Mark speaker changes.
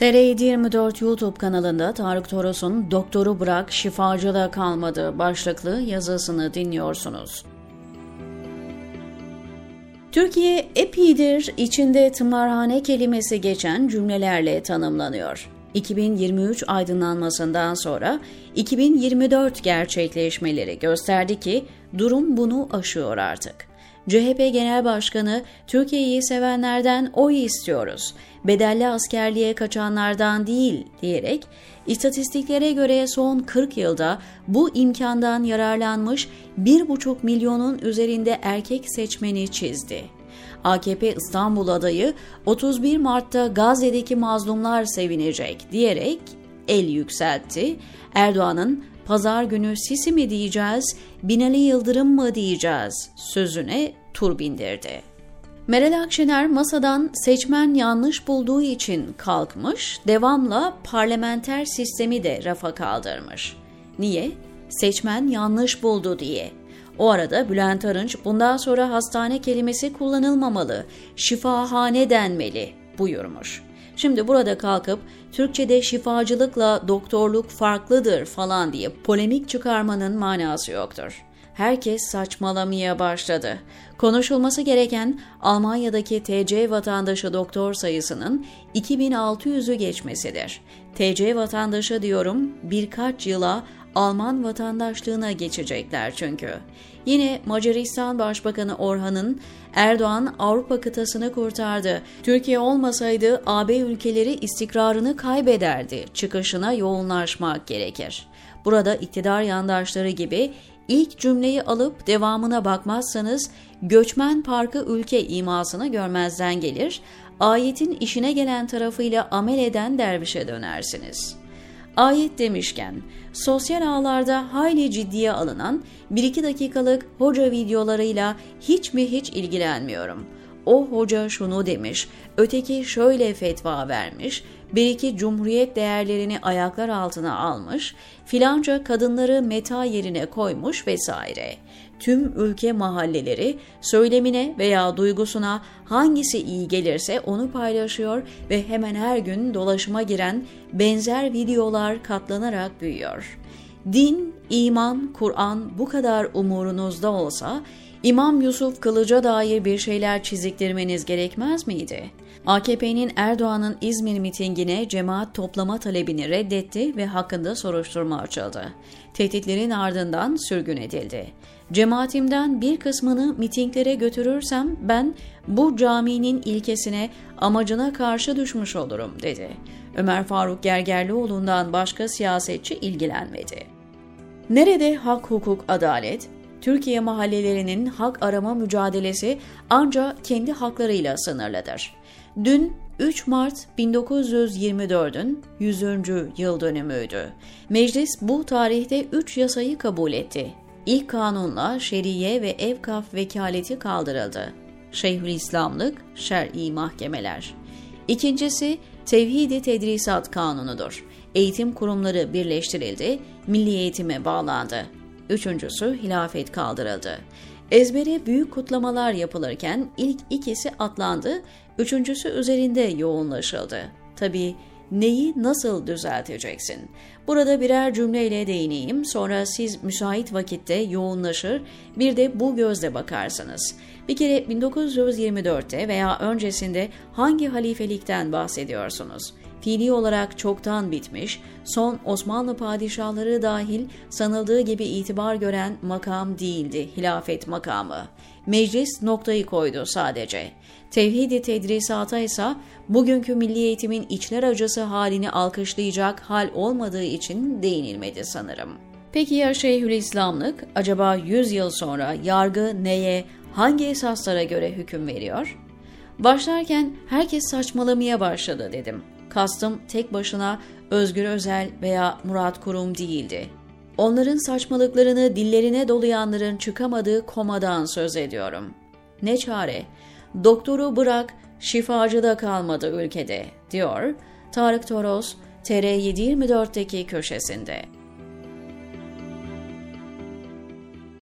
Speaker 1: TR724 YouTube kanalında Tarık Toros'un Doktoru Bırak Şifacıda Kalmadı başlıklı yazısını dinliyorsunuz. Türkiye epidir içinde tımarhane kelimesi geçen cümlelerle tanımlanıyor. 2023 aydınlanmasından sonra 2024 gerçekleşmeleri gösterdi ki durum bunu aşıyor artık. CHP Genel Başkanı Türkiye'yi sevenlerden oy istiyoruz, bedelli askerliğe kaçanlardan değil diyerek istatistiklere göre son 40 yılda bu imkandan yararlanmış 1,5 milyonun üzerinde erkek seçmeni çizdi. AKP İstanbul adayı 31 Mart'ta Gazze'deki mazlumlar sevinecek diyerek el yükseltti. Erdoğan'ın pazar günü Sisi mi diyeceğiz, Binali Yıldırım mı diyeceğiz sözüne tur bindirdi. Meral Akşener masadan seçmen yanlış bulduğu için kalkmış, devamla parlamenter sistemi de rafa kaldırmış. Niye? Seçmen yanlış buldu diye. O arada Bülent Arınç bundan sonra hastane kelimesi kullanılmamalı, şifahane denmeli buyurmuş. Şimdi burada kalkıp Türkçe'de şifacılıkla doktorluk farklıdır falan diye polemik çıkarmanın manası yoktur. Herkes saçmalamaya başladı. Konuşulması gereken Almanya'daki TC vatandaşı doktor sayısının 2600'ü geçmesidir. TC vatandaşı diyorum birkaç yıla Alman vatandaşlığına geçecekler çünkü. Yine Macaristan Başbakanı Orhan'ın Erdoğan Avrupa kıtasını kurtardı. Türkiye olmasaydı AB ülkeleri istikrarını kaybederdi. Çıkışına yoğunlaşmak gerekir. Burada iktidar yandaşları gibi ilk cümleyi alıp devamına bakmazsanız göçmen parkı ülke imasını görmezden gelir, ayetin işine gelen tarafıyla amel eden dervişe dönersiniz.'' Ayet demişken, sosyal ağlarda hayli ciddiye alınan 1-2 dakikalık hoca videolarıyla hiç mi hiç ilgilenmiyorum. O hoca şunu demiş, öteki şöyle fetva vermiş, bir iki cumhuriyet değerlerini ayaklar altına almış, filanca kadınları meta yerine koymuş vesaire. Tüm ülke mahalleleri söylemine veya duygusuna hangisi iyi gelirse onu paylaşıyor ve hemen her gün dolaşıma giren benzer videolar katlanarak büyüyor. Din, iman, Kur'an bu kadar umurunuzda olsa İmam Yusuf Kılıç'a dair bir şeyler çiziktirmeniz gerekmez miydi? AKP'nin Erdoğan'ın İzmir mitingine cemaat toplama talebini reddetti ve hakkında soruşturma açıldı. Tehditlerin ardından sürgün edildi. Cemaatimden bir kısmını mitinglere götürürsem ben bu caminin ilkesine, amacına karşı düşmüş olurum dedi. Ömer Faruk Gergerlioğlu'ndan başka siyasetçi ilgilenmedi. Nerede hak, hukuk, adalet? Türkiye mahallelerinin hak arama mücadelesi ancak kendi haklarıyla sınırlıdır. Dün 3 Mart 1924'ün 100. yıl dönümüydü. Meclis bu tarihte 3 yasayı kabul etti. İlk kanunla şeriye ve evkaf vekaleti kaldırıldı. Şeyhülislamlık, şer'i mahkemeler. İkincisi Tevhidi Tedrisat Kanunu'dur. Eğitim kurumları birleştirildi, milli eğitime bağlandı. Üçüncüsü hilafet kaldırıldı. Ezbere büyük kutlamalar yapılırken ilk ikisi atlandı, üçüncüsü üzerinde yoğunlaşıldı. Tabii neyi nasıl düzelteceksin? Burada birer cümleyle değineyim, sonra siz müsait vakitte yoğunlaşır, bir de bu gözle bakarsınız. Bir kere 1924'te veya öncesinde hangi halifelikten bahsediyorsunuz? fiili olarak çoktan bitmiş, son Osmanlı padişahları dahil sanıldığı gibi itibar gören makam değildi hilafet makamı. Meclis noktayı koydu sadece. Tevhidi tedrisata ise bugünkü milli eğitimin içler acısı halini alkışlayacak hal olmadığı için değinilmedi sanırım. Peki ya Şeyhülislamlık acaba 100 yıl sonra yargı neye, hangi esaslara göre hüküm veriyor? Başlarken herkes saçmalamaya başladı dedim. Kastım tek başına Özgür Özel veya Murat Kurum değildi. Onların saçmalıklarını dillerine dolayanların çıkamadığı komadan söz ediyorum. Ne çare? Doktoru bırak, şifacı da kalmadı ülkede, diyor Tarık Toros, TR724'teki köşesinde.